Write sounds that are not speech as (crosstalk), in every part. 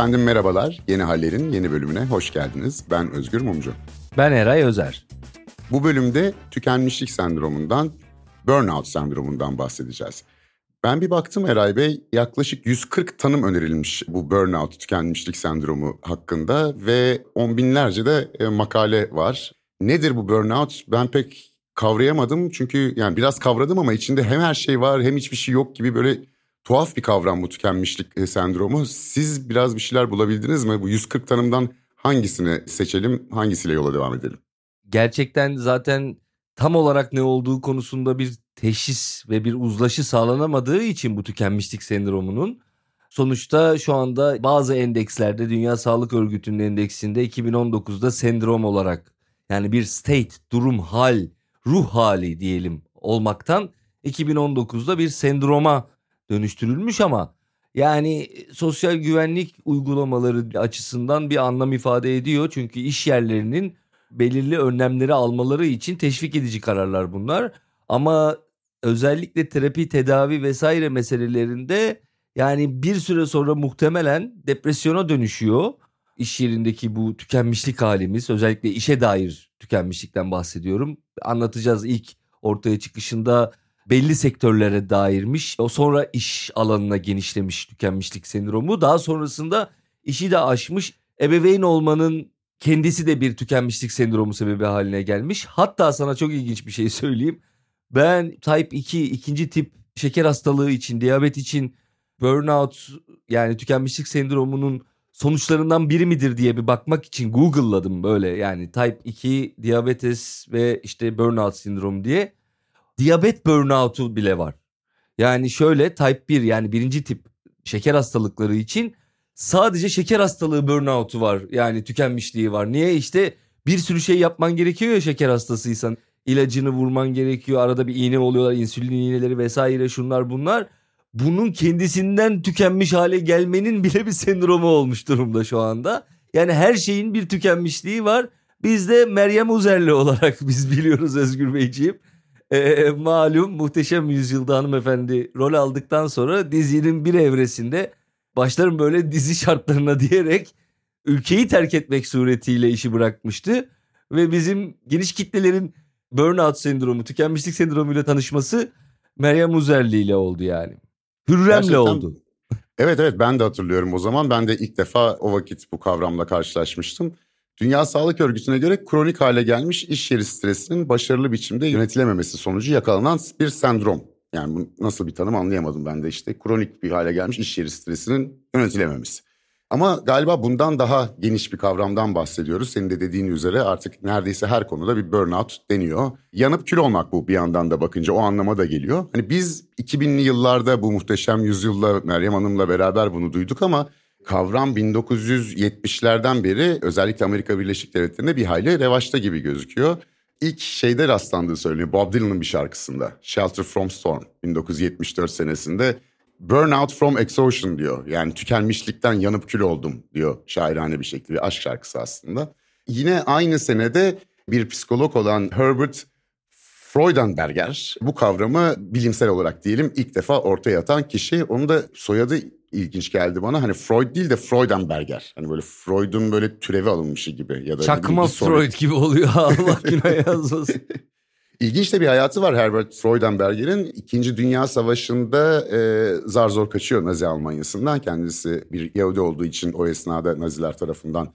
Efendim merhabalar. Yeni Haller'in yeni bölümüne hoş geldiniz. Ben Özgür Mumcu. Ben Eray Özer. Bu bölümde tükenmişlik sendromundan, burnout sendromundan bahsedeceğiz. Ben bir baktım Eray Bey yaklaşık 140 tanım önerilmiş bu burnout tükenmişlik sendromu hakkında ve on binlerce de e, makale var. Nedir bu burnout? Ben pek kavrayamadım çünkü yani biraz kavradım ama içinde hem her şey var hem hiçbir şey yok gibi böyle tuhaf bir kavram bu tükenmişlik e, sendromu. Siz biraz bir şeyler bulabildiniz mi? Bu 140 tanımdan hangisini seçelim, hangisiyle yola devam edelim? Gerçekten zaten tam olarak ne olduğu konusunda bir teşhis ve bir uzlaşı sağlanamadığı için bu tükenmişlik sendromunun sonuçta şu anda bazı endekslerde Dünya Sağlık Örgütü'nün endeksinde 2019'da sendrom olarak yani bir state, durum, hal, ruh hali diyelim olmaktan 2019'da bir sendroma dönüştürülmüş ama yani sosyal güvenlik uygulamaları açısından bir anlam ifade ediyor. Çünkü iş yerlerinin belirli önlemleri almaları için teşvik edici kararlar bunlar. Ama özellikle terapi, tedavi vesaire meselelerinde yani bir süre sonra muhtemelen depresyona dönüşüyor. İş yerindeki bu tükenmişlik halimiz özellikle işe dair tükenmişlikten bahsediyorum. Anlatacağız ilk ortaya çıkışında belli sektörlere dairmiş. O sonra iş alanına genişlemiş tükenmişlik sendromu. Daha sonrasında işi de aşmış. Ebeveyn olmanın kendisi de bir tükenmişlik sendromu sebebi haline gelmiş. Hatta sana çok ilginç bir şey (laughs) söyleyeyim. Ben type 2 ikinci tip şeker hastalığı için, diyabet için burnout yani tükenmişlik sendromunun sonuçlarından biri midir diye bir bakmak için Google'ladım böyle yani type 2 diyabetes ve işte burnout sendromu diye diyabet burnout'u bile var. Yani şöyle type 1 yani birinci tip şeker hastalıkları için sadece şeker hastalığı burnout'u var. Yani tükenmişliği var. Niye? işte bir sürü şey yapman gerekiyor ya şeker hastasıysan. İlacını vurman gerekiyor. Arada bir iğne oluyorlar. insülin iğneleri vesaire şunlar bunlar. Bunun kendisinden tükenmiş hale gelmenin (laughs) bile bir sendromu olmuş durumda şu anda. Yani her şeyin bir tükenmişliği var. Biz de Meryem Uzerli (laughs) olarak biz biliyoruz Özgür Beyciğim e, malum Muhteşem Yüzyılda hanımefendi rol aldıktan sonra dizinin bir evresinde başlarım böyle dizi şartlarına (laughs) diyerek ülkeyi terk etmek suretiyle işi bırakmıştı. Ve bizim geniş kitlelerin burnout sendromu, tükenmişlik sendromuyla tanışması Meryem Uzerli ile oldu yani. Hürrem'le Gerçekten... oldu. Evet evet ben de hatırlıyorum o zaman. Ben de ilk defa o vakit bu kavramla karşılaşmıştım. Dünya Sağlık Örgütü'ne göre kronik hale gelmiş iş yeri stresinin başarılı biçimde yönetilememesi sonucu yakalanan bir sendrom. Yani bu nasıl bir tanım anlayamadım ben de işte. Kronik bir hale gelmiş iş yeri stresinin yönetilememesi. Ama galiba bundan daha geniş bir kavramdan bahsediyoruz. Senin de dediğin üzere artık neredeyse her konuda bir burnout deniyor. Yanıp kül olmak bu bir yandan da bakınca o anlama da geliyor. Hani biz 2000'li yıllarda bu muhteşem yüzyılda Meryem Hanım'la beraber bunu duyduk ama kavram 1970'lerden beri özellikle Amerika Birleşik Devletleri'nde bir hayli revaçta gibi gözüküyor. İlk şeyde rastlandığı söyleniyor Bob Dylan'ın bir şarkısında Shelter From Storm 1974 senesinde Burnout From Exhaustion diyor. Yani tükenmişlikten yanıp kül oldum diyor şairane bir şekilde bir aşk şarkısı aslında. Yine aynı senede bir psikolog olan Herbert Freudenberger bu kavramı bilimsel olarak diyelim ilk defa ortaya atan kişi. Onun da soyadı ilginç geldi bana. Hani Freud değil de Freudenberger. Hani böyle Freud'un böyle türevi alınmışı gibi. ya da Çakma Freud gibi oluyor (laughs) Allah günah yazmasın. (laughs) İlginç de bir hayatı var Herbert Freudenberger'in. İkinci Dünya Savaşı'nda e, zar zor kaçıyor Nazi Almanya'sından. Kendisi bir Yahudi olduğu için o esnada Naziler tarafından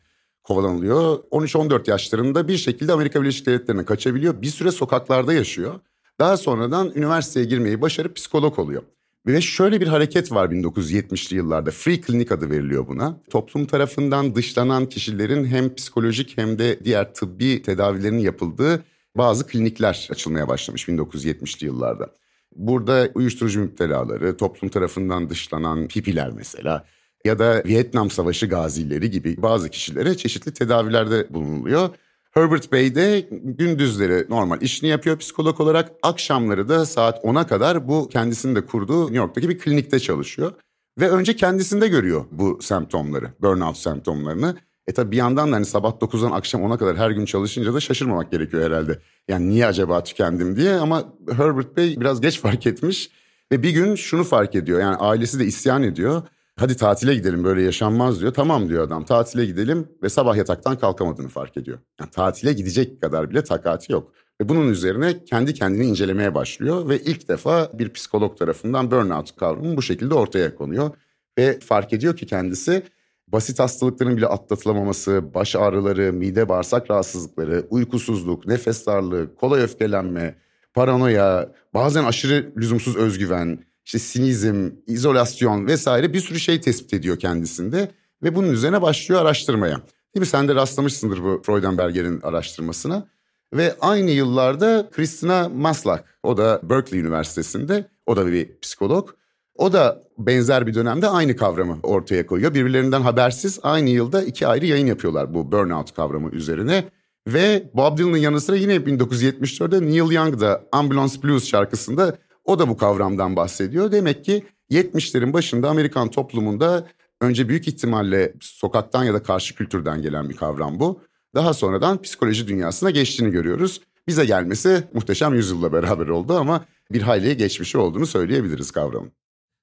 kovalanılıyor. 13-14 yaşlarında bir şekilde Amerika Birleşik Devletleri'ne kaçabiliyor. Bir süre sokaklarda yaşıyor. Daha sonradan üniversiteye girmeyi başarıp psikolog oluyor. Ve şöyle bir hareket var 1970'li yıllarda. Free Clinic adı veriliyor buna. Toplum tarafından dışlanan kişilerin hem psikolojik hem de diğer tıbbi tedavilerin yapıldığı bazı klinikler açılmaya başlamış 1970'li yıllarda. Burada uyuşturucu müptelaları, toplum tarafından dışlanan pipiler mesela ya da Vietnam Savaşı gazileri gibi bazı kişilere çeşitli tedavilerde bulunuluyor. Herbert Bey de gündüzleri normal işini yapıyor psikolog olarak. Akşamları da saat 10'a kadar bu kendisinin de kurduğu New York'taki bir klinikte çalışıyor. Ve önce kendisinde görüyor bu semptomları, burnout semptomlarını. E tabi bir yandan da hani sabah 9'dan akşam 10'a kadar her gün çalışınca da şaşırmamak gerekiyor herhalde. Yani niye acaba tükendim diye ama Herbert Bey biraz geç fark etmiş. Ve bir gün şunu fark ediyor yani ailesi de isyan ediyor. Hadi tatile gidelim böyle yaşanmaz diyor. Tamam diyor adam tatile gidelim ve sabah yataktan kalkamadığını fark ediyor. Yani tatile gidecek kadar bile takati yok. Ve bunun üzerine kendi kendini incelemeye başlıyor ve ilk defa bir psikolog tarafından burnout kavramı bu şekilde ortaya konuyor. Ve fark ediyor ki kendisi basit hastalıkların bile atlatılamaması, baş ağrıları, mide bağırsak rahatsızlıkları, uykusuzluk, nefes darlığı, kolay öfkelenme, paranoya, bazen aşırı lüzumsuz özgüven, işte sinizm, izolasyon vesaire bir sürü şey tespit ediyor kendisinde ve bunun üzerine başlıyor araştırmaya. Değil mi? Sen de rastlamışsındır bu Freudenberger'in araştırmasına. Ve aynı yıllarda Christina Maslach, o da Berkeley Üniversitesi'nde, o da bir psikolog. O da benzer bir dönemde aynı kavramı ortaya koyuyor. Birbirlerinden habersiz aynı yılda iki ayrı yayın yapıyorlar bu burnout kavramı üzerine. Ve Bob Dylan'ın yanı sıra yine 1974'te Neil Young da Ambulance Blues şarkısında o da bu kavramdan bahsediyor. Demek ki 70'lerin başında Amerikan toplumunda önce büyük ihtimalle sokaktan ya da karşı kültürden gelen bir kavram bu. Daha sonradan psikoloji dünyasına geçtiğini görüyoruz. Bize gelmesi muhteşem yüzyılla beraber oldu ama bir hayli geçmişi olduğunu söyleyebiliriz kavramın.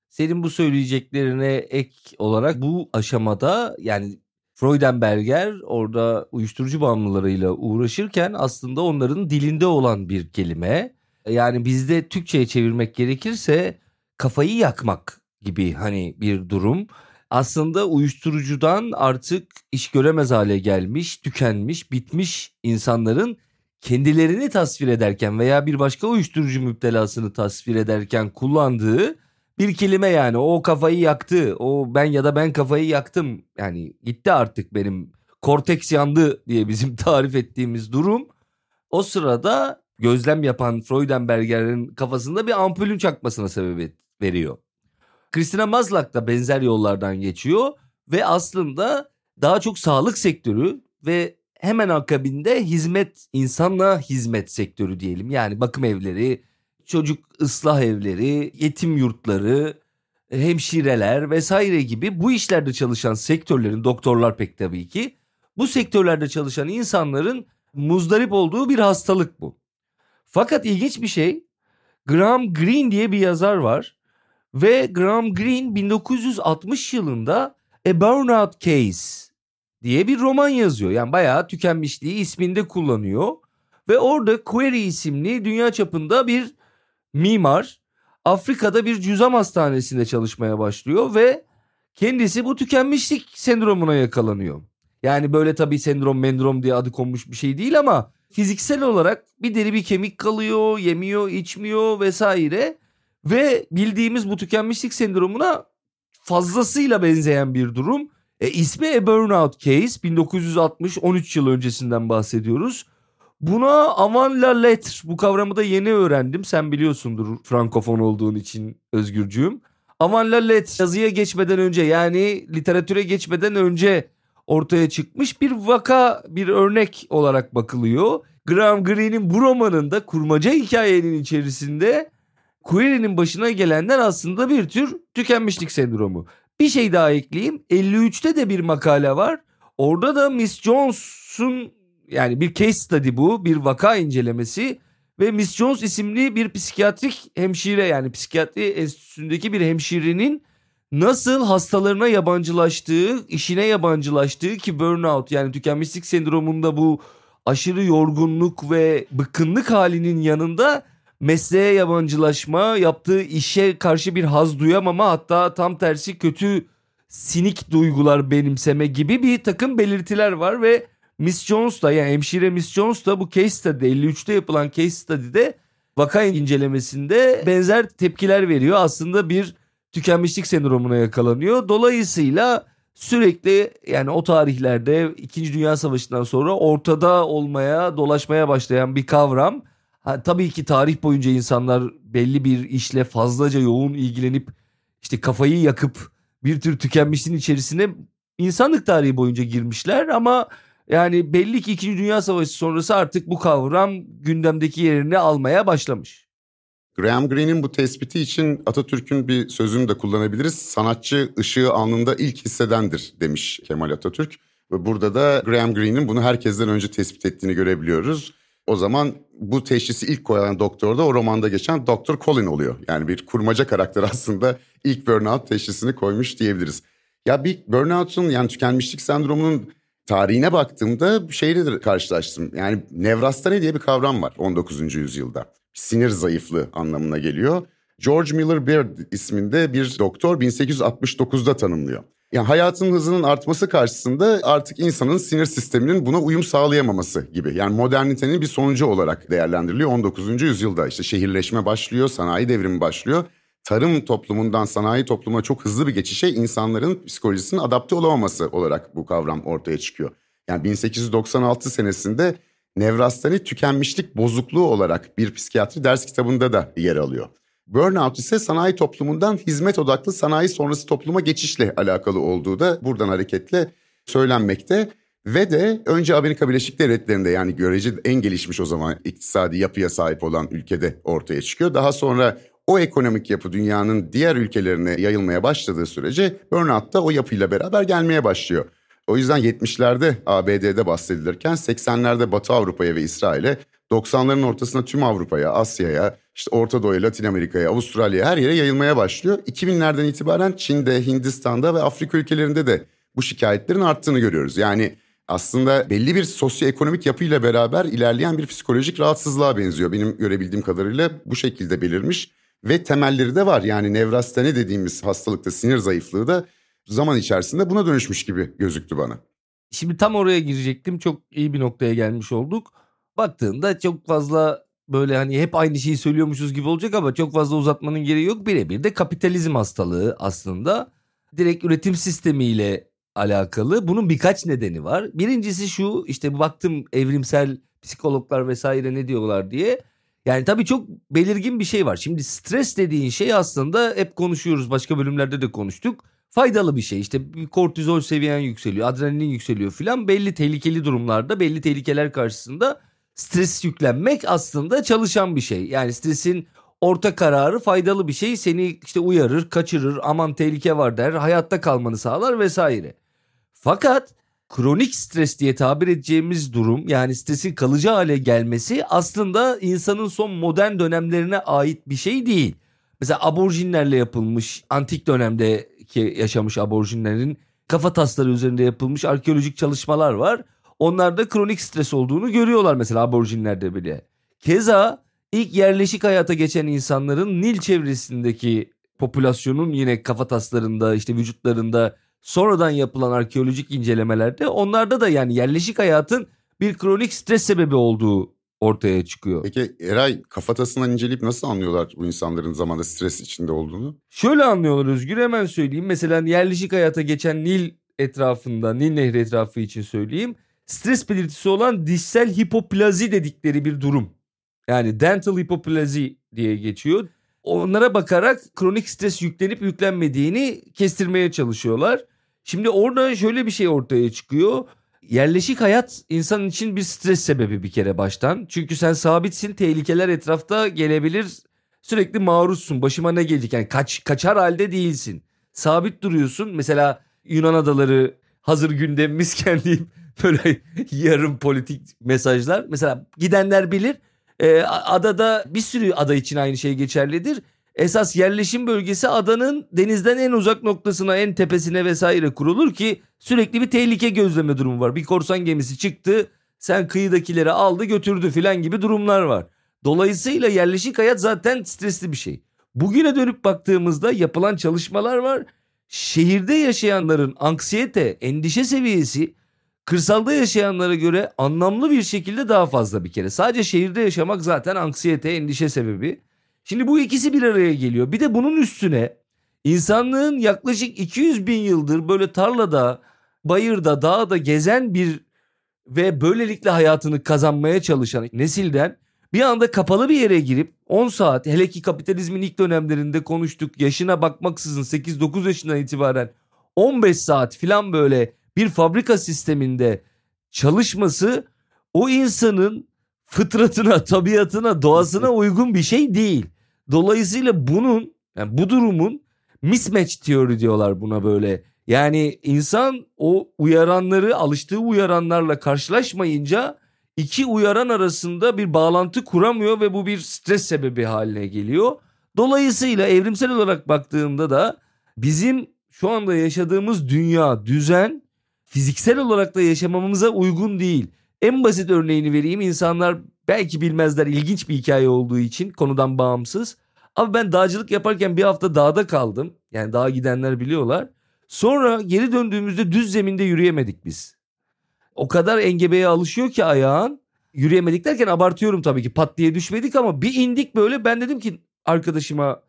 Senin bu söyleyeceklerine ek olarak bu aşamada yani Freudenberger orada uyuşturucu bağımlılarıyla uğraşırken aslında onların dilinde olan bir kelime. Yani bizde Türkçe'ye çevirmek gerekirse kafayı yakmak gibi hani bir durum. Aslında uyuşturucudan artık iş göremez hale gelmiş, tükenmiş, bitmiş insanların kendilerini tasvir ederken veya bir başka uyuşturucu müptelasını tasvir ederken kullandığı bir kelime yani o kafayı yaktı. O ben ya da ben kafayı yaktım. Yani gitti artık benim korteks yandı diye bizim (laughs) tarif ettiğimiz durum. O sırada gözlem yapan Freudenberger'in kafasında bir ampulün çakmasına sebebiyet veriyor. Christina Maslach da benzer yollardan geçiyor ve aslında daha çok sağlık sektörü ve hemen akabinde hizmet, insanla hizmet sektörü diyelim. Yani bakım evleri, çocuk ıslah evleri, yetim yurtları, hemşireler vesaire gibi bu işlerde çalışan sektörlerin, doktorlar pek tabii ki, bu sektörlerde çalışan insanların muzdarip olduğu bir hastalık bu. Fakat ilginç bir şey, Graham Greene diye bir yazar var ve Graham Greene 1960 yılında A Burnout Case diye bir roman yazıyor. Yani bayağı tükenmişliği isminde kullanıyor. Ve orada Query isimli dünya çapında bir mimar Afrika'da bir cüzam hastanesinde çalışmaya başlıyor ve kendisi bu tükenmişlik sendromuna yakalanıyor. Yani böyle tabii sendrom mendrom diye adı konmuş bir şey değil ama fiziksel olarak bir deri bir kemik kalıyor, yemiyor, içmiyor vesaire. Ve bildiğimiz bu tükenmişlik sendromuna fazlasıyla benzeyen bir durum. E, ismi A Burnout Case 1960 13 yıl öncesinden bahsediyoruz. Buna avant la lettre bu kavramı da yeni öğrendim. Sen biliyorsundur frankofon olduğun için Özgürcüğüm. Avant la lettre yazıya geçmeden önce yani literatüre geçmeden önce ortaya çıkmış bir vaka bir örnek olarak bakılıyor. Graham Greene'in bu romanında kurmaca hikayenin içerisinde Query'nin başına gelenler aslında bir tür tükenmişlik sendromu. Bir şey daha ekleyeyim. 53'te de bir makale var. Orada da Miss Jones'un yani bir case study bu, bir vaka incelemesi ve Miss Jones isimli bir psikiyatrik hemşire yani psikiyatri enstitüsündeki bir hemşirenin nasıl hastalarına yabancılaştığı, işine yabancılaştığı ki burnout yani tükenmişlik sendromunda bu aşırı yorgunluk ve bıkkınlık halinin yanında mesleğe yabancılaşma, yaptığı işe karşı bir haz duyamama hatta tam tersi kötü sinik duygular benimseme gibi bir takım belirtiler var ve Miss Jones da yani hemşire Miss Jones da bu case study 53'te yapılan case study'de vaka incelemesinde benzer tepkiler veriyor. Aslında bir tükenmişlik sendromuna yakalanıyor. Dolayısıyla sürekli yani o tarihlerde 2. Dünya Savaşı'ndan sonra ortada olmaya, dolaşmaya başlayan bir kavram. Ha, tabii ki tarih boyunca insanlar belli bir işle fazlaca yoğun ilgilenip işte kafayı yakıp bir tür tükenmişliğin içerisine insanlık tarihi boyunca girmişler ama yani belli ki 2. Dünya Savaşı sonrası artık bu kavram gündemdeki yerini almaya başlamış. Graham Greene'in bu tespiti için Atatürk'ün bir sözünü de kullanabiliriz. Sanatçı ışığı alnında ilk hissedendir demiş Kemal Atatürk. Ve burada da Graham Greene'in bunu herkesten önce tespit ettiğini görebiliyoruz. O zaman bu teşhisi ilk koyan doktor da o romanda geçen Dr. Colin oluyor. Yani bir kurmaca karakter (laughs) aslında ilk burnout teşhisini koymuş diyebiliriz. Ya bir burnout'un yani tükenmişlik sendromunun tarihine baktığımda şeyle karşılaştım. Yani nevrastane diye bir kavram var 19. yüzyılda. Sinir zayıflığı anlamına geliyor. George Miller Beard isminde bir doktor 1869'da tanımlıyor. Yani hayatın hızının artması karşısında artık insanın sinir sisteminin buna uyum sağlayamaması gibi. Yani modernitenin bir sonucu olarak değerlendiriliyor 19. yüzyılda. İşte şehirleşme başlıyor, sanayi devrimi başlıyor. Tarım toplumundan sanayi topluma çok hızlı bir geçişe insanların psikolojisinin adapte olamaması olarak bu kavram ortaya çıkıyor. Yani 1896 senesinde nevrastani tükenmişlik bozukluğu olarak bir psikiyatri ders kitabında da yer alıyor. Burnout ise sanayi toplumundan hizmet odaklı sanayi sonrası topluma geçişle alakalı olduğu da buradan hareketle söylenmekte. Ve de önce Amerika Birleşik Devletleri'nde yani görece en gelişmiş o zaman iktisadi yapıya sahip olan ülkede ortaya çıkıyor. Daha sonra o ekonomik yapı dünyanın diğer ülkelerine yayılmaya başladığı sürece burnout da o yapıyla beraber gelmeye başlıyor. O yüzden 70'lerde ABD'de bahsedilirken 80'lerde Batı Avrupa'ya ve İsrail'e 90'ların ortasında tüm Avrupa'ya, Asya'ya, işte Orta Doğu'ya, Latin Amerika'ya, Avustralya'ya her yere yayılmaya başlıyor. 2000'lerden itibaren Çin'de, Hindistan'da ve Afrika ülkelerinde de bu şikayetlerin arttığını görüyoruz. Yani aslında belli bir sosyoekonomik yapıyla beraber ilerleyen bir psikolojik rahatsızlığa benziyor. Benim görebildiğim kadarıyla bu şekilde belirmiş ve temelleri de var. Yani nevrastene dediğimiz hastalıkta sinir zayıflığı da zaman içerisinde buna dönüşmüş gibi gözüktü bana. Şimdi tam oraya girecektim. Çok iyi bir noktaya gelmiş olduk. Baktığında çok fazla böyle hani hep aynı şeyi söylüyormuşuz gibi olacak ama çok fazla uzatmanın gereği yok. Birebir de kapitalizm hastalığı aslında. Direkt üretim sistemiyle alakalı. Bunun birkaç nedeni var. Birincisi şu işte baktım evrimsel psikologlar vesaire ne diyorlar diye. Yani tabii çok belirgin bir şey var. Şimdi stres dediğin şey aslında hep konuşuyoruz başka bölümlerde de konuştuk. Faydalı bir şey işte kortizol seviyen yükseliyor adrenalin yükseliyor filan belli tehlikeli durumlarda belli tehlikeler karşısında stres yüklenmek aslında çalışan bir şey. Yani stresin orta kararı faydalı bir şey seni işte uyarır kaçırır aman tehlike var der hayatta kalmanı sağlar vesaire. Fakat kronik stres diye tabir edeceğimiz durum yani stresin kalıcı hale gelmesi aslında insanın son modern dönemlerine ait bir şey değil. Mesela aborjinlerle yapılmış antik dönemdeki yaşamış aborjinlerin kafa tasları üzerinde yapılmış arkeolojik çalışmalar var. Onlarda kronik stres olduğunu görüyorlar mesela aborjinlerde bile. Keza ilk yerleşik hayata geçen insanların Nil çevresindeki popülasyonun yine kafa taslarında işte vücutlarında sonradan yapılan arkeolojik incelemelerde onlarda da yani yerleşik hayatın bir kronik stres sebebi olduğu ortaya çıkıyor. Peki Eray kafatasından inceleyip nasıl anlıyorlar bu insanların zamanda stres içinde olduğunu? Şöyle anlıyorlar Özgür hemen söyleyeyim. Mesela yerleşik hayata geçen Nil etrafında, Nil Nehri etrafı için söyleyeyim. Stres belirtisi olan dişsel hipoplazi dedikleri bir durum. Yani dental hipoplazi diye geçiyor. Onlara bakarak kronik stres yüklenip yüklenmediğini kestirmeye çalışıyorlar. Şimdi orada şöyle bir şey ortaya çıkıyor. Yerleşik hayat insan için bir stres sebebi bir kere baştan. Çünkü sen sabitsin, tehlikeler etrafta gelebilir. Sürekli maruzsun. Başıma ne gelecek? Yani kaç kaçar halde değilsin. Sabit duruyorsun. Mesela Yunan adaları hazır gündemimizken (laughs) deyip böyle yarım politik mesajlar. Mesela gidenler bilir. Ee, adada bir sürü ada için aynı şey geçerlidir esas yerleşim bölgesi adanın denizden en uzak noktasına en tepesine vesaire kurulur ki sürekli bir tehlike gözleme durumu var. Bir korsan gemisi çıktı sen kıyıdakileri aldı götürdü filan gibi durumlar var. Dolayısıyla yerleşik hayat zaten stresli bir şey. Bugüne dönüp baktığımızda yapılan çalışmalar var. Şehirde yaşayanların anksiyete, endişe seviyesi kırsalda yaşayanlara göre anlamlı bir şekilde daha fazla bir kere. Sadece şehirde yaşamak zaten anksiyete, endişe sebebi. Şimdi bu ikisi bir araya geliyor. Bir de bunun üstüne insanlığın yaklaşık 200 bin yıldır böyle tarlada, bayırda, dağda gezen bir ve böylelikle hayatını kazanmaya çalışan nesilden bir anda kapalı bir yere girip 10 saat hele ki kapitalizmin ilk dönemlerinde konuştuk yaşına bakmaksızın 8-9 yaşından itibaren 15 saat filan böyle bir fabrika sisteminde çalışması o insanın fıtratına, tabiatına, doğasına uygun bir şey değil. Dolayısıyla bunun yani bu durumun mismatch teori diyorlar buna böyle. Yani insan o uyaranları alıştığı uyaranlarla karşılaşmayınca iki uyaran arasında bir bağlantı kuramıyor ve bu bir stres sebebi haline geliyor. Dolayısıyla evrimsel olarak baktığımda da bizim şu anda yaşadığımız dünya, düzen fiziksel olarak da yaşamamıza uygun değil. En basit örneğini vereyim. İnsanlar belki bilmezler ilginç bir hikaye olduğu için konudan bağımsız. Ama ben dağcılık yaparken bir hafta dağda kaldım. Yani dağa gidenler biliyorlar. Sonra geri döndüğümüzde düz zeminde yürüyemedik biz. O kadar engebeye alışıyor ki ayağın. Yürüyemedik derken abartıyorum tabii ki pat diye düşmedik ama bir indik böyle ben dedim ki arkadaşıma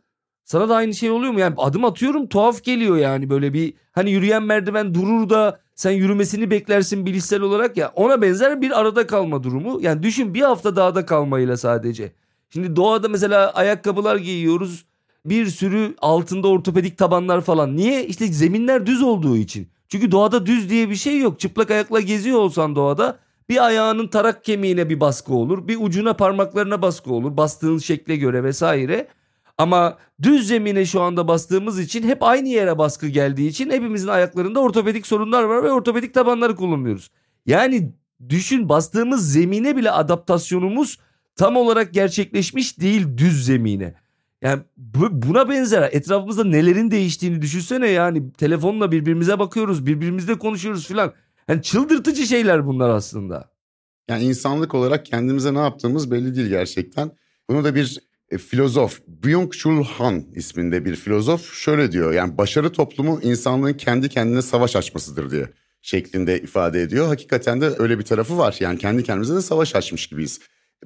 sana da aynı şey oluyor mu? Yani adım atıyorum tuhaf geliyor yani böyle bir hani yürüyen merdiven durur da sen yürümesini beklersin bilişsel olarak ya ona benzer bir arada kalma durumu. Yani düşün bir hafta dağda kalmayla sadece. Şimdi doğada mesela ayakkabılar giyiyoruz. Bir sürü altında ortopedik tabanlar falan. Niye? İşte zeminler düz olduğu için. Çünkü doğada düz diye bir şey yok. Çıplak ayakla geziyor olsan doğada bir ayağının tarak kemiğine bir baskı olur. Bir ucuna parmaklarına baskı olur. Bastığın şekle göre vesaire. Ama düz zemine şu anda bastığımız için hep aynı yere baskı geldiği için hepimizin ayaklarında ortopedik sorunlar var ve ortopedik tabanları kullanıyoruz. Yani düşün bastığımız zemine bile adaptasyonumuz tam olarak gerçekleşmiş değil düz zemine. Yani buna benzer etrafımızda nelerin değiştiğini düşünsene yani telefonla birbirimize bakıyoruz birbirimizle konuşuyoruz filan. Yani çıldırtıcı şeyler bunlar aslında. Yani insanlık olarak kendimize ne yaptığımız belli değil gerçekten. Bunu da bir e, filozof Byung-Chul Han isminde bir filozof şöyle diyor. Yani başarı toplumu insanlığın kendi kendine savaş açmasıdır diye şeklinde ifade ediyor. Hakikaten de öyle bir tarafı var. Yani kendi kendimize de savaş açmış gibiyiz.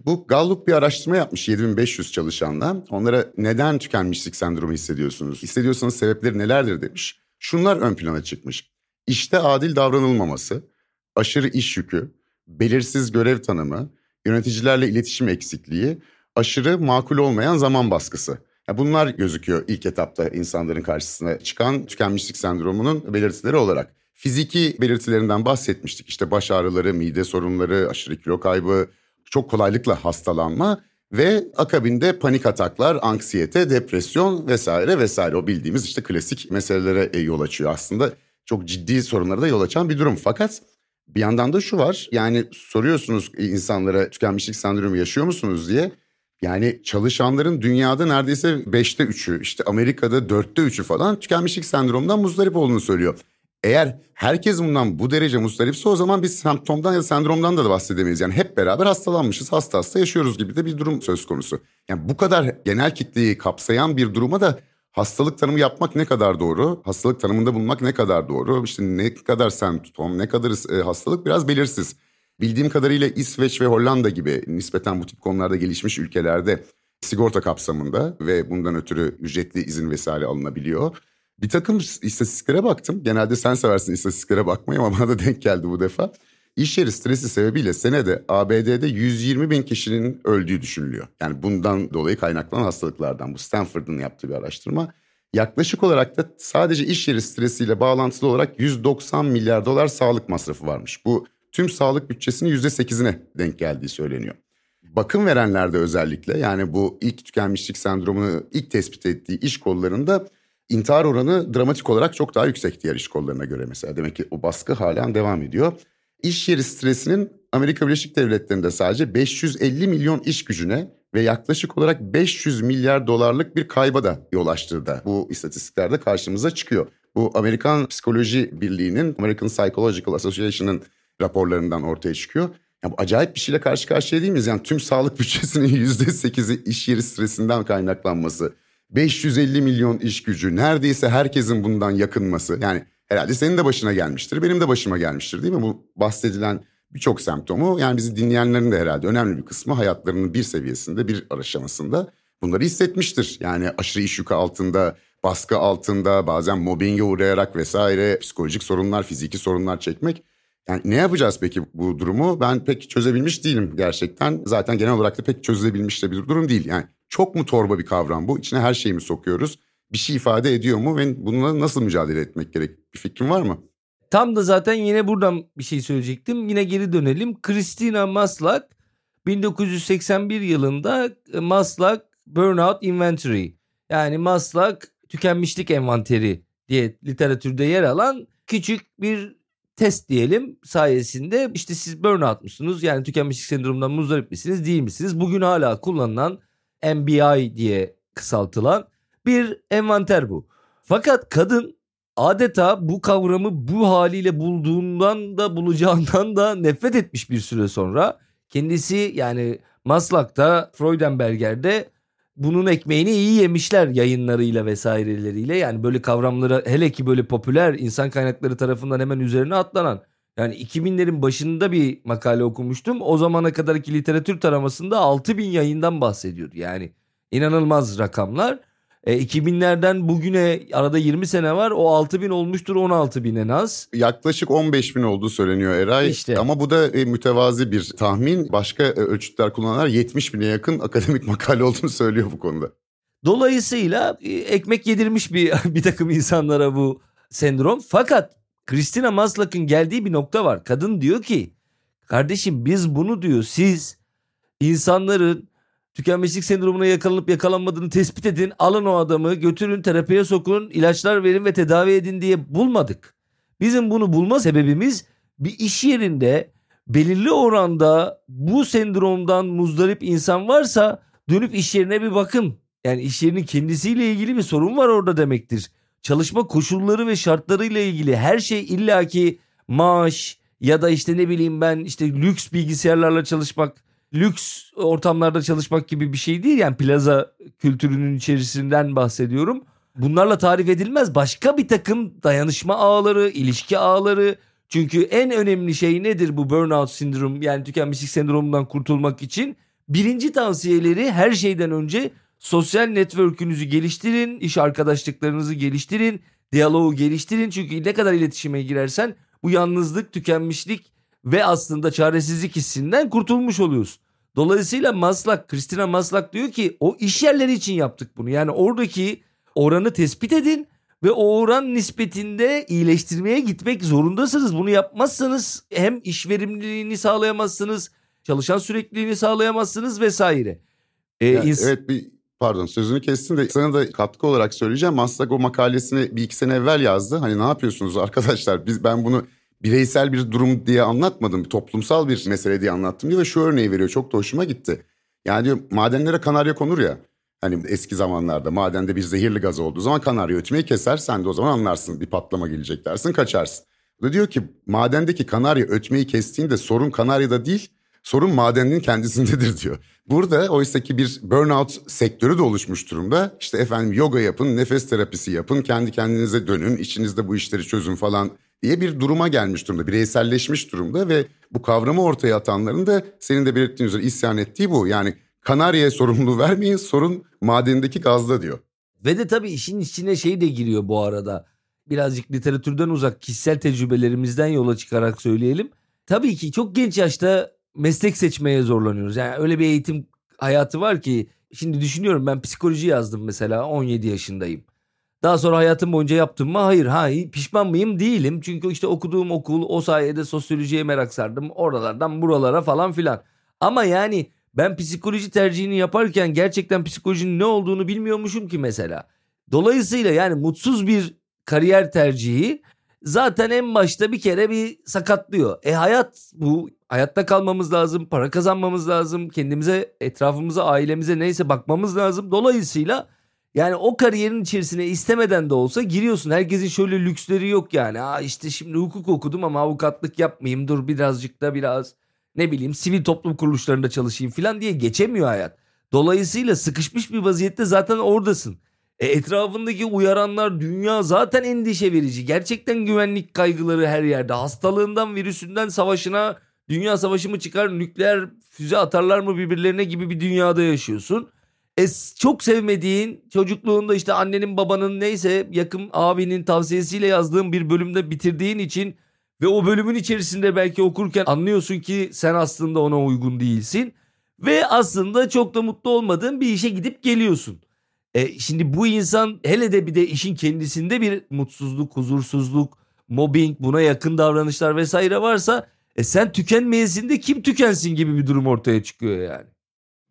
Bu Gallup bir araştırma yapmış 7500 çalışanla. Onlara neden tükenmişlik sendromu hissediyorsunuz? Hissediyorsanız sebepleri nelerdir demiş. Şunlar ön plana çıkmış. İşte adil davranılmaması, aşırı iş yükü, belirsiz görev tanımı, yöneticilerle iletişim eksikliği, aşırı makul olmayan zaman baskısı. Bunlar gözüküyor ilk etapta insanların karşısına çıkan tükenmişlik sendromunun belirtileri olarak. Fiziki belirtilerinden bahsetmiştik. İşte baş ağrıları, mide sorunları, aşırı kilo kaybı, çok kolaylıkla hastalanma ve akabinde panik ataklar, anksiyete, depresyon vesaire vesaire o bildiğimiz işte klasik meselelere e, yol açıyor aslında. Çok ciddi sorunlara da yol açan bir durum. Fakat bir yandan da şu var yani soruyorsunuz insanlara tükenmişlik sendromu yaşıyor musunuz diye. Yani çalışanların dünyada neredeyse beşte üçü işte Amerika'da dörtte üçü falan tükenmişlik sendromundan muzdarip olduğunu söylüyor. Eğer herkes bundan bu derece mustaripse o zaman biz semptomdan ya da sendromdan da bahsedemeyiz. Yani hep beraber hastalanmışız, hasta hasta yaşıyoruz gibi de bir durum söz konusu. Yani bu kadar genel kitleyi kapsayan bir duruma da hastalık tanımı yapmak ne kadar doğru? Hastalık tanımında bulunmak ne kadar doğru? İşte ne kadar semptom, ne kadar e, hastalık biraz belirsiz. Bildiğim kadarıyla İsveç ve Hollanda gibi nispeten bu tip konularda gelişmiş ülkelerde sigorta kapsamında ve bundan ötürü ücretli izin vesaire alınabiliyor. Bir takım istatistiklere baktım. Genelde sen seversin istatistiklere bakmayı ama (laughs) bana da denk geldi bu defa. İş yeri stresi sebebiyle senede ABD'de 120 bin kişinin öldüğü düşünülüyor. Yani bundan dolayı kaynaklanan hastalıklardan bu Stanford'ın yaptığı bir araştırma. Yaklaşık olarak da sadece iş yeri stresiyle bağlantılı olarak 190 milyar dolar sağlık masrafı varmış. Bu tüm sağlık bütçesinin %8'ine denk geldiği söyleniyor. Bakım verenlerde özellikle yani bu ilk tükenmişlik sendromunu ilk tespit ettiği iş kollarında intihar oranı dramatik olarak çok daha yüksek diğer iş kollarına göre mesela. Demek ki o baskı halen devam ediyor. İş yeri stresinin Amerika Birleşik Devletleri'nde sadece 550 milyon iş gücüne ve yaklaşık olarak 500 milyar dolarlık bir kayba da yol açtığı da bu istatistiklerde karşımıza çıkıyor. Bu Amerikan Psikoloji Birliği'nin, American Psychological Association'ın raporlarından ortaya çıkıyor. Ya bu acayip bir şeyle karşı karşıya değil miyiz? Yani tüm sağlık (laughs) bütçesinin %8'i iş yeri stresinden kaynaklanması. 550 milyon iş gücü, neredeyse herkesin bundan yakınması. Yani herhalde senin de başına gelmiştir, benim de başıma gelmiştir değil mi? Bu bahsedilen birçok semptomu yani bizi dinleyenlerin de herhalde önemli bir kısmı hayatlarının bir seviyesinde, bir aşamasında bunları hissetmiştir. Yani aşırı iş yükü altında, baskı altında, bazen mobbinge uğrayarak vesaire psikolojik sorunlar, fiziki sorunlar çekmek. Yani ne yapacağız peki bu durumu? Ben pek çözebilmiş değilim gerçekten. Zaten genel olarak da pek çözülebilmiş de bir durum değil. Yani çok mu torba bir kavram bu? İçine her şeyi mi sokuyoruz? Bir şey ifade ediyor mu ve bununla nasıl mücadele etmek gerek? Bir fikrin var mı? Tam da zaten yine buradan bir şey söyleyecektim. Yine geri dönelim. Christina Maslak 1981 yılında e, Maslak Burnout Inventory yani Maslak tükenmişlik envanteri diye literatürde yer alan küçük bir test diyelim sayesinde işte siz burnout musunuz? Yani tükenmişlik sendromundan muzdarip misiniz değil misiniz? Bugün hala kullanılan MBI diye kısaltılan bir envanter bu. Fakat kadın adeta bu kavramı bu haliyle bulduğundan da bulacağından da nefret etmiş bir süre sonra. Kendisi yani Maslak'ta Freudenberger'de bunun ekmeğini iyi yemişler yayınlarıyla vesaireleriyle. Yani böyle kavramları hele ki böyle popüler insan kaynakları tarafından hemen üzerine atlanan. Yani 2000'lerin başında bir makale okumuştum. O zamana kadarki literatür taramasında 6000 yayından bahsediyordu. Yani inanılmaz rakamlar. E, 2000'lerden bugüne arada 20 sene var. O 6000 olmuştur 16 bin en az. Yaklaşık 15 bin olduğu söyleniyor Eray. İşte. Ama bu da e, mütevazi bir tahmin. Başka e, ölçütler kullananlar 70 bine yakın akademik (laughs) makale olduğunu söylüyor bu konuda. Dolayısıyla e, ekmek yedirmiş bir (laughs) bir takım insanlara bu sendrom. Fakat Christina Maslak'ın geldiği bir nokta var. Kadın diyor ki kardeşim biz bunu diyor siz insanların tükenmişlik sendromuna yakalanıp yakalanmadığını tespit edin. Alın o adamı götürün terapiye sokun ilaçlar verin ve tedavi edin diye bulmadık. Bizim bunu bulma sebebimiz bir iş yerinde belirli oranda bu sendromdan muzdarip insan varsa dönüp iş yerine bir bakın. Yani iş yerinin kendisiyle ilgili bir sorun var orada demektir. Çalışma koşulları ve şartlarıyla ilgili her şey illaki maaş ya da işte ne bileyim ben işte lüks bilgisayarlarla çalışmak, lüks ortamlarda çalışmak gibi bir şey değil. Yani plaza kültürünün içerisinden bahsediyorum. Bunlarla tarif edilmez. Başka bir takım dayanışma ağları, ilişki ağları. Çünkü en önemli şey nedir bu burnout sindrom yani tükenmişlik sendromundan kurtulmak için? Birinci tavsiyeleri her şeyden önce sosyal network'ünüzü geliştirin, iş arkadaşlıklarınızı geliştirin, diyaloğu geliştirin. Çünkü ne kadar iletişime girersen bu yalnızlık, tükenmişlik ve aslında çaresizlik hissinden kurtulmuş oluyorsun. Dolayısıyla Maslak, Christina Maslak diyor ki o iş yerleri için yaptık bunu. Yani oradaki oranı tespit edin ve o oran nispetinde iyileştirmeye gitmek zorundasınız. Bunu yapmazsanız hem iş verimliliğini sağlayamazsınız, çalışan sürekliliğini sağlayamazsınız vesaire. Ee, Yani ins- evet bir pardon sözünü kestim de sana da katkı olarak söyleyeceğim. Maslak o makalesini bir iki sene evvel yazdı. Hani ne yapıyorsunuz arkadaşlar? Biz ben bunu bireysel bir durum diye anlatmadım. Toplumsal bir mesele diye anlattım diyor ve şu örneği veriyor. Çok da hoşuma gitti. Yani diyor madenlere kanarya konur ya. Hani eski zamanlarda madende bir zehirli gaz olduğu zaman kanarya ötmeyi keser. Sen de o zaman anlarsın bir patlama gelecek dersin kaçarsın. Da diyor ki madendeki kanarya ötmeyi kestiğinde sorun kanaryada değil sorun madenin kendisindedir (laughs) diyor. Burada oysaki bir burnout sektörü de oluşmuş durumda. İşte efendim yoga yapın, nefes terapisi yapın, kendi kendinize dönün, içinizde bu işleri çözün falan diye bir duruma gelmiş durumda. Bireyselleşmiş durumda ve bu kavramı ortaya atanların da senin de belirttiğin üzere isyan ettiği bu. Yani Kanarya'ya sorumluluğu (laughs) vermeyin, sorun madenindeki gazda diyor. Ve de tabii işin içine şey de giriyor bu arada. Birazcık literatürden uzak kişisel tecrübelerimizden yola çıkarak söyleyelim. Tabii ki çok genç yaşta meslek seçmeye zorlanıyoruz. Yani öyle bir eğitim hayatı var ki şimdi düşünüyorum ben psikoloji yazdım mesela 17 yaşındayım. Daha sonra hayatım boyunca yaptım mı? Hayır. Ha, pişman mıyım? Değilim. Çünkü işte okuduğum okul o sayede sosyolojiye merak sardım. Oralardan buralara falan filan. Ama yani ben psikoloji tercihini yaparken gerçekten psikolojinin ne olduğunu bilmiyormuşum ki mesela. Dolayısıyla yani mutsuz bir kariyer tercihi zaten en başta bir kere bir sakatlıyor. E hayat bu. Hayatta kalmamız lazım, para kazanmamız lazım, kendimize, etrafımıza, ailemize neyse bakmamız lazım. Dolayısıyla yani o kariyerin içerisine istemeden de olsa giriyorsun. Herkesin şöyle lüksleri yok yani. Aa işte şimdi hukuk okudum ama avukatlık yapmayayım. Dur birazcık da biraz ne bileyim sivil toplum kuruluşlarında çalışayım falan diye geçemiyor hayat. Dolayısıyla sıkışmış bir vaziyette zaten oradasın. E, etrafındaki uyaranlar dünya zaten endişe verici. Gerçekten güvenlik kaygıları her yerde. Hastalığından, virüsünden, savaşına, dünya savaşı mı çıkar, nükleer füze atarlar mı birbirlerine gibi bir dünyada yaşıyorsun. E, çok sevmediğin çocukluğunda işte annenin babanın neyse yakın abinin tavsiyesiyle yazdığın bir bölümde bitirdiğin için ve o bölümün içerisinde belki okurken anlıyorsun ki sen aslında ona uygun değilsin. Ve aslında çok da mutlu olmadığın bir işe gidip geliyorsun. E, şimdi bu insan hele de bir de işin kendisinde bir mutsuzluk, huzursuzluk, mobbing, buna yakın davranışlar vesaire varsa e, sen tükenmeyesin de kim tükensin gibi bir durum ortaya çıkıyor yani.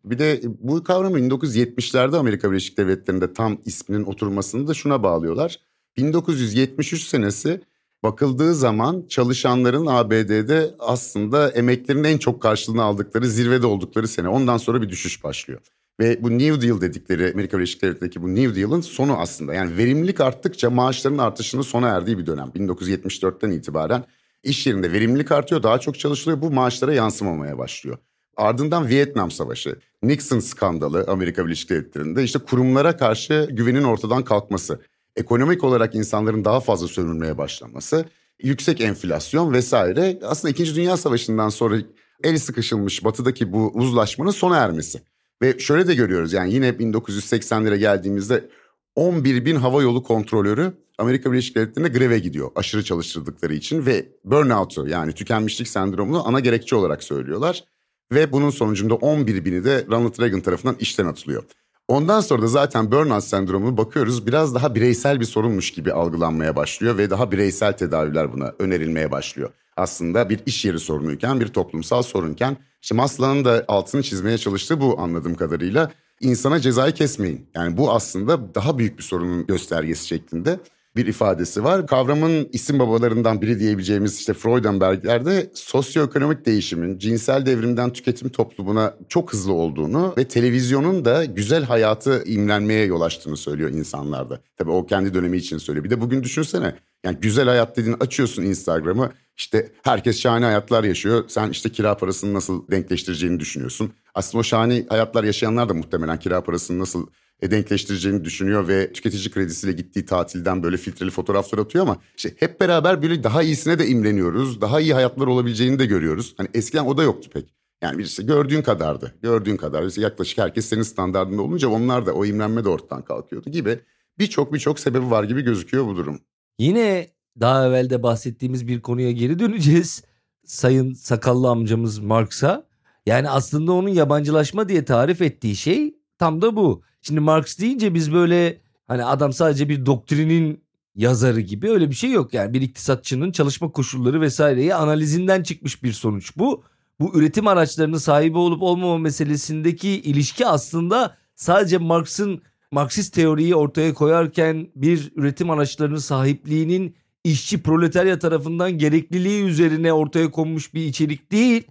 Bir de bu kavramı 1970'lerde Amerika Birleşik Devletleri'nde tam isminin oturmasını da şuna bağlıyorlar. 1973 senesi bakıldığı zaman çalışanların ABD'de aslında emeklerinin en çok karşılığını aldıkları zirvede oldukları sene. Ondan sonra bir düşüş başlıyor. Ve bu New Deal dedikleri Amerika Birleşik Devletleri'ndeki bu New Deal'ın sonu aslında. Yani verimlilik arttıkça maaşların artışının sona erdiği bir dönem. 1974'ten itibaren iş yerinde verimlilik artıyor, daha çok çalışılıyor. Bu maaşlara yansımamaya başlıyor. Ardından Vietnam Savaşı, Nixon skandalı Amerika Birleşik Devletleri'nde işte kurumlara karşı güvenin ortadan kalkması, ekonomik olarak insanların daha fazla sömürmeye başlaması, yüksek enflasyon vesaire aslında 2. Dünya Savaşı'ndan sonra el sıkışılmış batıdaki bu uzlaşmanın sona ermesi. Ve şöyle de görüyoruz yani yine 1980'lere geldiğimizde 11 bin hava yolu kontrolörü Amerika Birleşik Devletleri'nde greve gidiyor aşırı çalıştırdıkları için ve burnout'u yani tükenmişlik sendromunu ana gerekçe olarak söylüyorlar. Ve bunun sonucunda 11 bini de Ronald Reagan tarafından işten atılıyor. Ondan sonra da zaten burnout sendromunu bakıyoruz biraz daha bireysel bir sorunmuş gibi algılanmaya başlıyor ve daha bireysel tedaviler buna önerilmeye başlıyor. Aslında bir iş yeri sorunuyken bir toplumsal sorunken işte Maslow'un da altını çizmeye çalıştığı bu anladığım kadarıyla insana cezayı kesmeyin. Yani bu aslında daha büyük bir sorunun göstergesi şeklinde bir ifadesi var. Kavramın isim babalarından biri diyebileceğimiz işte Freudenberg'lerde sosyoekonomik değişimin cinsel devrimden tüketim toplumuna çok hızlı olduğunu ve televizyonun da güzel hayatı imrenmeye yol açtığını söylüyor insanlarda. Tabii o kendi dönemi için söylüyor. Bir de bugün düşünsene yani güzel hayat dediğin açıyorsun Instagram'ı işte herkes şahane hayatlar yaşıyor. Sen işte kira parasını nasıl denkleştireceğini düşünüyorsun. Aslında o şahane hayatlar yaşayanlar da muhtemelen kira parasını nasıl denkleştireceğini düşünüyor ve tüketici kredisiyle gittiği tatilden böyle filtreli fotoğraflar atıyor ama işte hep beraber böyle daha iyisine de imreniyoruz. Daha iyi hayatlar olabileceğini de görüyoruz. Hani eskiden o da yoktu pek. Yani işte gördüğün kadardı. Gördüğün kadar. İşte yaklaşık herkes senin standartında olunca onlar da o imrenme de ortadan kalkıyordu gibi. Birçok birçok sebebi var gibi gözüküyor bu durum. Yine daha evvel de bahsettiğimiz bir konuya geri döneceğiz. Sayın sakallı amcamız Marx'a. Yani aslında onun yabancılaşma diye tarif ettiği şey tam da bu. Şimdi Marx deyince biz böyle hani adam sadece bir doktrinin yazarı gibi öyle bir şey yok yani bir iktisatçının çalışma koşulları vesaireyi analizinden çıkmış bir sonuç bu. Bu üretim araçlarının sahibi olup olmama meselesindeki ilişki aslında sadece Marx'ın Marksist teoriyi ortaya koyarken bir üretim araçlarının sahipliğinin işçi proletarya tarafından gerekliliği üzerine ortaya konmuş bir içerik değil.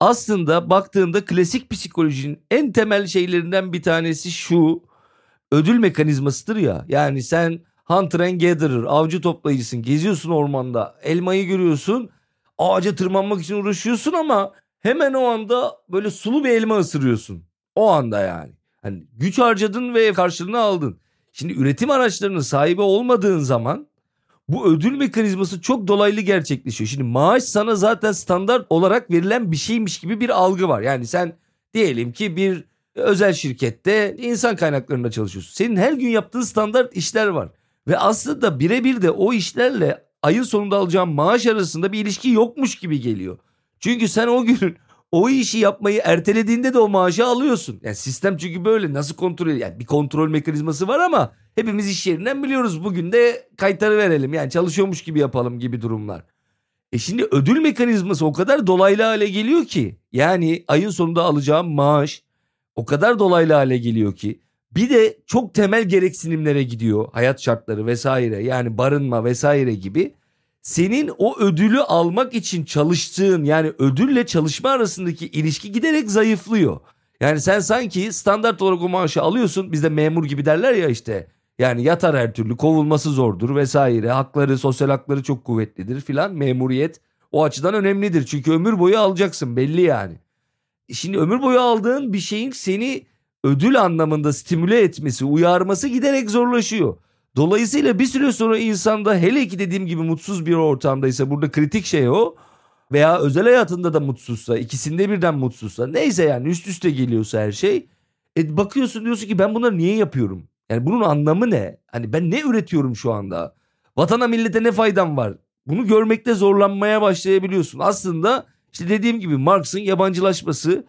Aslında baktığında klasik psikolojinin en temel şeylerinden bir tanesi şu. Ödül mekanizmasıdır ya. Yani sen hunter and gatherer, avcı toplayıcısın. Geziyorsun ormanda, elmayı görüyorsun. Ağaca tırmanmak için uğraşıyorsun ama hemen o anda böyle sulu bir elma ısırıyorsun. O anda yani. Hani güç harcadın ve karşılığını aldın. Şimdi üretim araçlarının sahibi olmadığın zaman bu ödül mekanizması çok dolaylı gerçekleşiyor. Şimdi maaş sana zaten standart olarak verilen bir şeymiş gibi bir algı var. Yani sen diyelim ki bir özel şirkette insan kaynaklarında çalışıyorsun. Senin her gün yaptığın standart işler var. Ve aslında birebir de o işlerle ayın sonunda alacağın maaş arasında bir ilişki yokmuş gibi geliyor. Çünkü sen o gün o işi yapmayı ertelediğinde de o maaşı alıyorsun. Yani sistem çünkü böyle nasıl kontrol yani bir kontrol mekanizması var ama hepimiz iş yerinden biliyoruz bugün de kayıtları verelim yani çalışıyormuş gibi yapalım gibi durumlar. E şimdi ödül mekanizması o kadar dolaylı hale geliyor ki yani ayın sonunda alacağım maaş o kadar dolaylı hale geliyor ki bir de çok temel gereksinimlere gidiyor hayat şartları vesaire yani barınma vesaire gibi senin o ödülü almak için çalıştığın yani ödülle çalışma arasındaki ilişki giderek zayıflıyor. Yani sen sanki standart olarak o maaşı alıyorsun bizde memur gibi derler ya işte yani yatar her türlü kovulması zordur vesaire hakları sosyal hakları çok kuvvetlidir filan memuriyet o açıdan önemlidir çünkü ömür boyu alacaksın belli yani. Şimdi ömür boyu aldığın bir şeyin seni ödül anlamında stimüle etmesi uyarması giderek zorlaşıyor. Dolayısıyla bir süre sonra insanda hele ki dediğim gibi mutsuz bir ortamdaysa burada kritik şey o veya özel hayatında da mutsuzsa ikisinde birden mutsuzsa neyse yani üst üste geliyorsa her şey e bakıyorsun diyorsun ki ben bunları niye yapıyorum? Yani bunun anlamı ne? Hani ben ne üretiyorum şu anda? Vatana millete ne faydam var? Bunu görmekte zorlanmaya başlayabiliyorsun. Aslında işte dediğim gibi Marx'ın yabancılaşması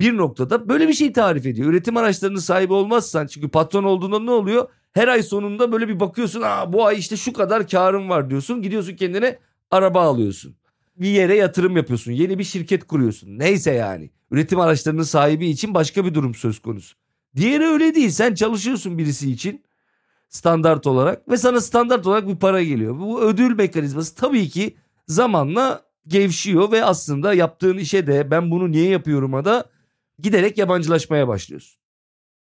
bir noktada böyle bir şey tarif ediyor. Üretim araçlarının sahibi olmazsan çünkü patron olduğunda ne oluyor? Her ay sonunda böyle bir bakıyorsun Aa, bu ay işte şu kadar karım var diyorsun. Gidiyorsun kendine araba alıyorsun. Bir yere yatırım yapıyorsun. Yeni bir şirket kuruyorsun. Neyse yani. Üretim araçlarının sahibi için başka bir durum söz konusu. Diğeri öyle değil. Sen çalışıyorsun birisi için. standart olarak ve sana standart olarak bir para geliyor. Bu ödül mekanizması tabii ki zamanla gevşiyor ve aslında yaptığın işe de ben bunu niye yapıyorum'a da giderek yabancılaşmaya başlıyorsun.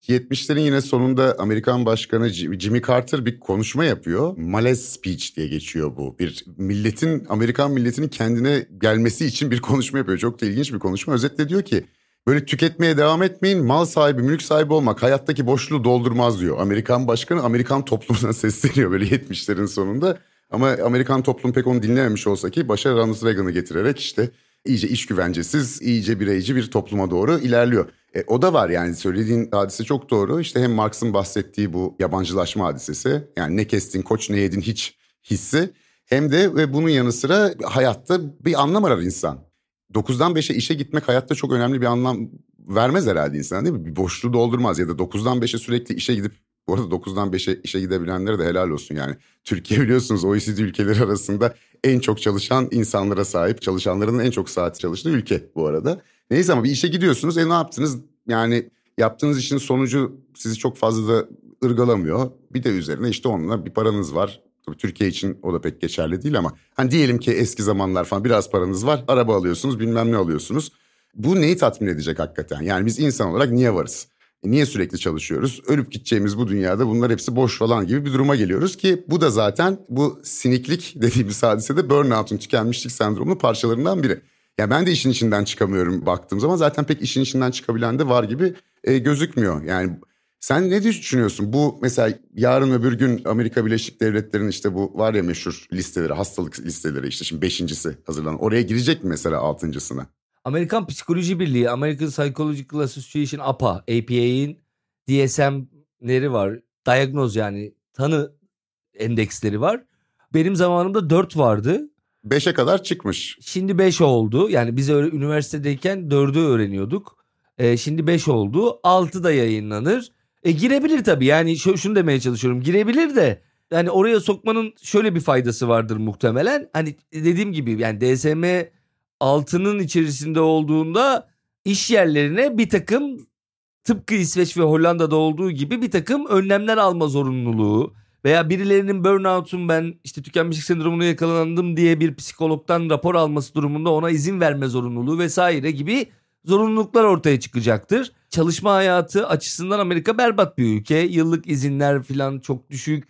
70'lerin yine sonunda Amerikan Başkanı Jimmy Carter bir konuşma yapıyor. Malez speech diye geçiyor bu. Bir milletin, Amerikan milletinin kendine gelmesi için bir konuşma yapıyor. Çok da ilginç bir konuşma. Özetle diyor ki böyle tüketmeye devam etmeyin. Mal sahibi, mülk sahibi olmak hayattaki boşluğu doldurmaz diyor. Amerikan Başkanı Amerikan toplumuna (laughs) sesleniyor böyle 70'lerin sonunda. Ama Amerikan toplum pek onu dinlememiş olsa ki başa Ronald Reagan'ı getirerek işte iyice iş güvencesiz, iyice bireyci bir topluma doğru ilerliyor. E, o da var yani söylediğin hadise çok doğru. İşte hem Marx'ın bahsettiği bu yabancılaşma hadisesi yani ne kestin koç ne yedin hiç hissi hem de ve bunun yanı sıra hayatta bir anlam arar insan. 9'dan 5'e işe gitmek hayatta çok önemli bir anlam vermez herhalde insan değil mi? Bir boşluğu doldurmaz ya da 9'dan 5'e sürekli işe gidip bu arada 9'dan 5'e işe gidebilenlere de helal olsun yani. Türkiye biliyorsunuz OECD ülkeleri arasında en çok çalışan insanlara sahip, çalışanların en çok saat çalıştığı ülke bu arada. Neyse ama bir işe gidiyorsunuz. E ne yaptınız? Yani yaptığınız işin sonucu sizi çok fazla da ırgalamıyor. Bir de üzerine işte onunla bir paranız var. Tabii Türkiye için o da pek geçerli değil ama hani diyelim ki eski zamanlar falan biraz paranız var. Araba alıyorsunuz, bilmem ne alıyorsunuz. Bu neyi tatmin edecek hakikaten? Yani biz insan olarak niye varız? E niye sürekli çalışıyoruz? Ölüp gideceğimiz bu dünyada bunlar hepsi boş falan gibi bir duruma geliyoruz ki bu da zaten bu siniklik (laughs) dediğimiz hadisede burnout'un tükenmişlik sendromunun parçalarından biri. Ya ben de işin içinden çıkamıyorum baktığım zaman zaten pek işin içinden çıkabilen de var gibi e, gözükmüyor. Yani sen ne düşünüyorsun? Bu mesela yarın öbür gün Amerika Birleşik Devletleri'nin işte bu var ya meşhur listeleri, hastalık listeleri işte şimdi beşincisi hazırlanan. Oraya girecek mi mesela altıncısına? Amerikan Psikoloji Birliği, American Psychological Association APA, APA'in DSM'leri var. Diagnoz yani tanı endeksleri var. Benim zamanımda 4 vardı. 5'e kadar çıkmış. Şimdi 5 oldu. Yani biz öyle üniversitedeyken 4'ü öğreniyorduk. Ee, şimdi 5 oldu. 6 da yayınlanır. E, girebilir tabii yani şu, şunu demeye çalışıyorum. Girebilir de yani oraya sokmanın şöyle bir faydası vardır muhtemelen. Hani dediğim gibi yani DSM altının içerisinde olduğunda iş yerlerine bir takım tıpkı İsveç ve Hollanda'da olduğu gibi bir takım önlemler alma zorunluluğu veya birilerinin burnout'un ben işte tükenmişlik sendromuna yakalandım diye bir psikologdan rapor alması durumunda ona izin verme zorunluluğu vesaire gibi zorunluluklar ortaya çıkacaktır. Çalışma hayatı açısından Amerika berbat bir ülke. Yıllık izinler falan çok düşük.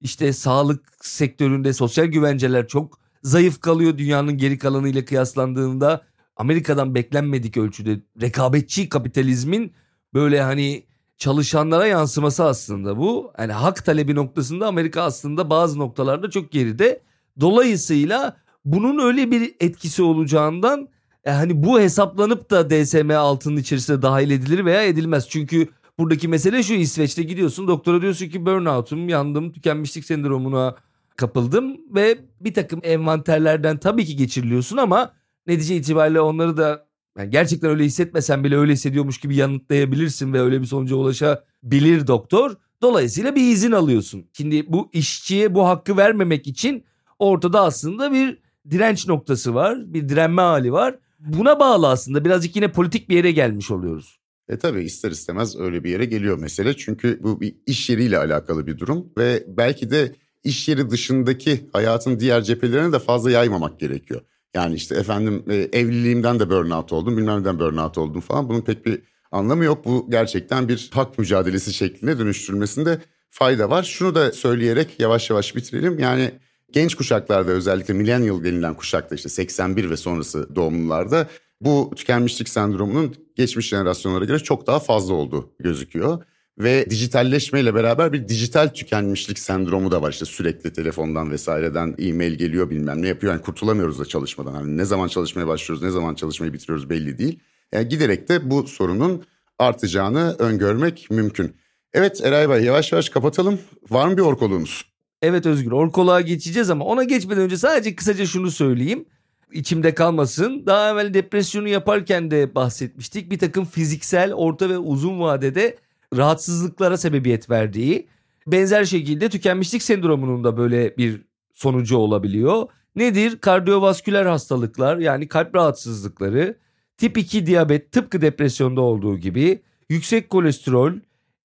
İşte sağlık sektöründe sosyal güvenceler çok zayıf kalıyor dünyanın geri kalanıyla kıyaslandığında. Amerika'dan beklenmedik ölçüde rekabetçi kapitalizmin böyle hani çalışanlara yansıması aslında bu. Yani hak talebi noktasında Amerika aslında bazı noktalarda çok geride. Dolayısıyla bunun öyle bir etkisi olacağından e hani bu hesaplanıp da DSM altının içerisine dahil edilir veya edilmez. Çünkü buradaki mesele şu İsveç'te gidiyorsun doktora diyorsun ki burnout'um yandım tükenmişlik sendromuna kapıldım ve bir takım envanterlerden tabii ki geçiriliyorsun ama netice itibariyle onları da yani gerçekten öyle hissetmesen bile öyle hissediyormuş gibi yanıtlayabilirsin ve öyle bir sonuca ulaşabilir doktor. Dolayısıyla bir izin alıyorsun. Şimdi bu işçiye bu hakkı vermemek için ortada aslında bir direnç noktası var. Bir direnme hali var. Buna bağlı aslında birazcık yine politik bir yere gelmiş oluyoruz. E tabii ister istemez öyle bir yere geliyor mesele. Çünkü bu bir iş yeriyle alakalı bir durum ve belki de iş yeri dışındaki hayatın diğer cephelerine de fazla yaymamak gerekiyor. Yani işte efendim e, evliliğimden de burnout oldum, bilmem neden burnout oldum falan. Bunun pek bir anlamı yok. Bu gerçekten bir hak mücadelesi şekline dönüştürülmesinde fayda var. Şunu da söyleyerek yavaş yavaş bitirelim. Yani genç kuşaklarda özellikle millennial denilen kuşakta işte 81 ve sonrası doğumlularda bu tükenmişlik sendromunun geçmiş jenerasyonlara göre çok daha fazla olduğu gözüküyor. Ve dijitalleşmeyle beraber bir dijital tükenmişlik sendromu da var. İşte sürekli telefondan vesaireden e-mail geliyor bilmem ne yapıyor. Yani kurtulamıyoruz da çalışmadan. Yani ne zaman çalışmaya başlıyoruz, ne zaman çalışmayı bitiriyoruz belli değil. Yani giderek de bu sorunun artacağını öngörmek mümkün. Evet Eray Bey yavaş yavaş kapatalım. Var mı bir orkoluğunuz? Evet Özgür orkoluğa geçeceğiz ama ona geçmeden önce sadece kısaca şunu söyleyeyim. İçimde kalmasın. Daha evvel depresyonu yaparken de bahsetmiştik. Bir takım fiziksel, orta ve uzun vadede rahatsızlıklara sebebiyet verdiği benzer şekilde tükenmişlik sendromunun da böyle bir sonucu olabiliyor. Nedir? Kardiyovasküler hastalıklar yani kalp rahatsızlıkları, tip 2 diyabet tıpkı depresyonda olduğu gibi, yüksek kolesterol,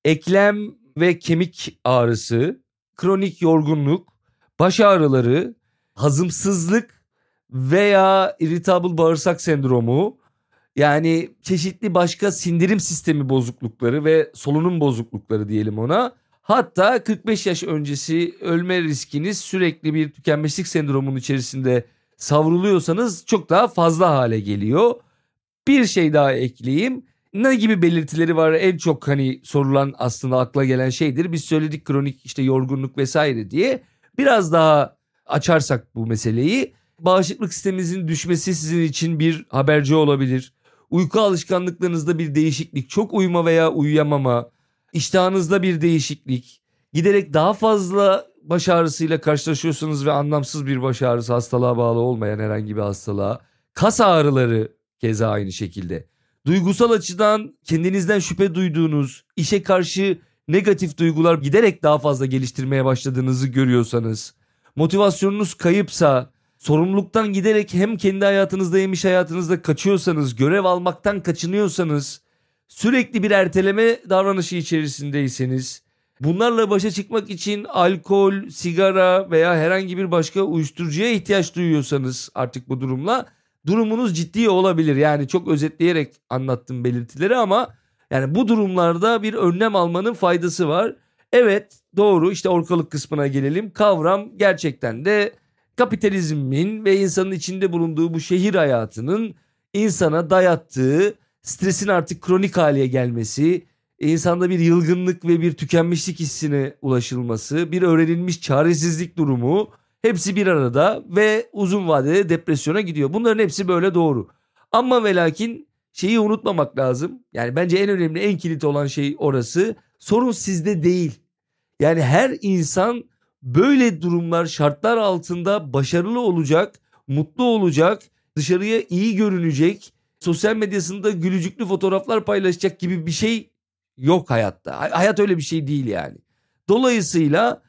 eklem ve kemik ağrısı, kronik yorgunluk, baş ağrıları, hazımsızlık veya irritable bağırsak sendromu yani çeşitli başka sindirim sistemi bozuklukları ve solunum bozuklukları diyelim ona. Hatta 45 yaş öncesi ölme riskiniz sürekli bir tükenmişlik sendromunun içerisinde savruluyorsanız çok daha fazla hale geliyor. Bir şey daha ekleyeyim. Ne gibi belirtileri var en çok hani sorulan aslında akla gelen şeydir. Biz söyledik kronik işte yorgunluk vesaire diye. Biraz daha açarsak bu meseleyi bağışıklık sisteminizin düşmesi sizin için bir haberci olabilir. Uyku alışkanlıklarınızda bir değişiklik, çok uyuma veya uyuyamama, iştahınızda bir değişiklik, giderek daha fazla baş ağrısıyla karşılaşıyorsunuz ve anlamsız bir baş ağrısı hastalığa bağlı olmayan herhangi bir hastalığa, kas ağrıları keza aynı şekilde. Duygusal açıdan kendinizden şüphe duyduğunuz, işe karşı negatif duygular giderek daha fazla geliştirmeye başladığınızı görüyorsanız, motivasyonunuz kayıpsa, sorumluluktan giderek hem kendi hayatınızda hem iş hayatınızda kaçıyorsanız, görev almaktan kaçınıyorsanız, sürekli bir erteleme davranışı içerisindeyseniz, bunlarla başa çıkmak için alkol, sigara veya herhangi bir başka uyuşturucuya ihtiyaç duyuyorsanız artık bu durumla durumunuz ciddi olabilir. Yani çok özetleyerek anlattım belirtileri ama yani bu durumlarda bir önlem almanın faydası var. Evet doğru işte orkalık kısmına gelelim. Kavram gerçekten de kapitalizmin ve insanın içinde bulunduğu bu şehir hayatının insana dayattığı stresin artık kronik hale gelmesi, insanda bir yılgınlık ve bir tükenmişlik hissine ulaşılması, bir öğrenilmiş çaresizlik durumu hepsi bir arada ve uzun vadede depresyona gidiyor. Bunların hepsi böyle doğru. Ama ve lakin şeyi unutmamak lazım. Yani bence en önemli en kilit olan şey orası. Sorun sizde değil. Yani her insan böyle durumlar şartlar altında başarılı olacak, mutlu olacak, dışarıya iyi görünecek, sosyal medyasında gülücüklü fotoğraflar paylaşacak gibi bir şey yok hayatta. Hayat öyle bir şey değil yani. Dolayısıyla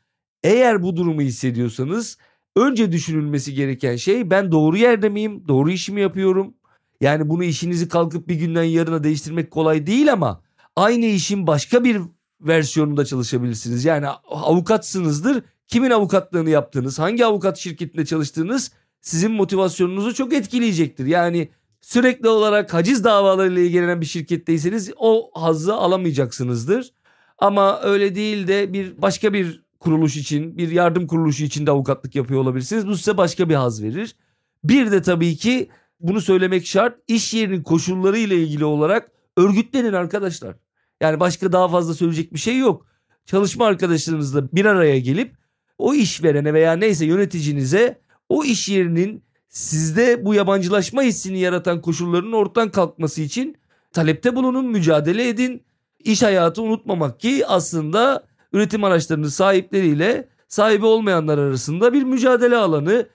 eğer bu durumu hissediyorsanız önce düşünülmesi gereken şey ben doğru yerde miyim? Doğru işimi yapıyorum? Yani bunu işinizi kalkıp bir günden yarına değiştirmek kolay değil ama aynı işin başka bir versiyonunda çalışabilirsiniz. Yani avukatsınızdır. Kimin avukatlığını yaptığınız, hangi avukat şirketinde çalıştığınız sizin motivasyonunuzu çok etkileyecektir. Yani sürekli olarak haciz davalarıyla ilgilenen bir şirketteyseniz o hazzı alamayacaksınızdır. Ama öyle değil de bir başka bir kuruluş için, bir yardım kuruluşu için de avukatlık yapıyor olabilirsiniz. Bu size başka bir haz verir. Bir de tabii ki bunu söylemek şart. İş yerinin koşulları ile ilgili olarak örgütlenin arkadaşlar. Yani başka daha fazla söyleyecek bir şey yok. Çalışma arkadaşlarınızla bir araya gelip o işverene veya neyse yöneticinize o iş yerinin sizde bu yabancılaşma hissini yaratan koşulların ortadan kalkması için talepte bulunun, mücadele edin. İş hayatı unutmamak ki aslında üretim araçlarının sahipleriyle sahibi olmayanlar arasında bir mücadele alanı.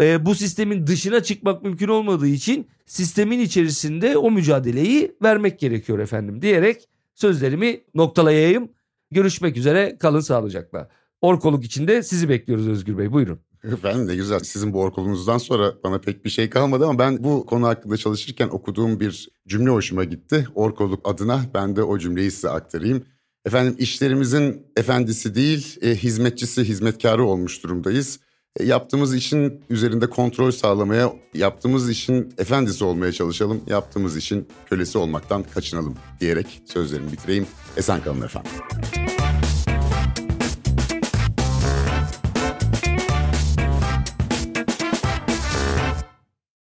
E, bu sistemin dışına çıkmak mümkün olmadığı için sistemin içerisinde o mücadeleyi vermek gerekiyor efendim diyerek sözlerimi noktalayayım. Görüşmek üzere kalın sağlıcakla. Orkoluk içinde sizi bekliyoruz Özgür Bey buyurun. Efendim ne güzel. Sizin bu orkolunuzdan sonra bana pek bir şey kalmadı ama ben bu konu hakkında çalışırken okuduğum bir cümle hoşuma gitti. Orkoluk adına ben de o cümleyi size aktarayım. Efendim işlerimizin efendisi değil, e, hizmetçisi, hizmetkarı olmuş durumdayız. E, yaptığımız işin üzerinde kontrol sağlamaya, yaptığımız işin efendisi olmaya çalışalım. Yaptığımız işin kölesi olmaktan kaçınalım diyerek sözlerimi bitireyim. Esen kalın efendim.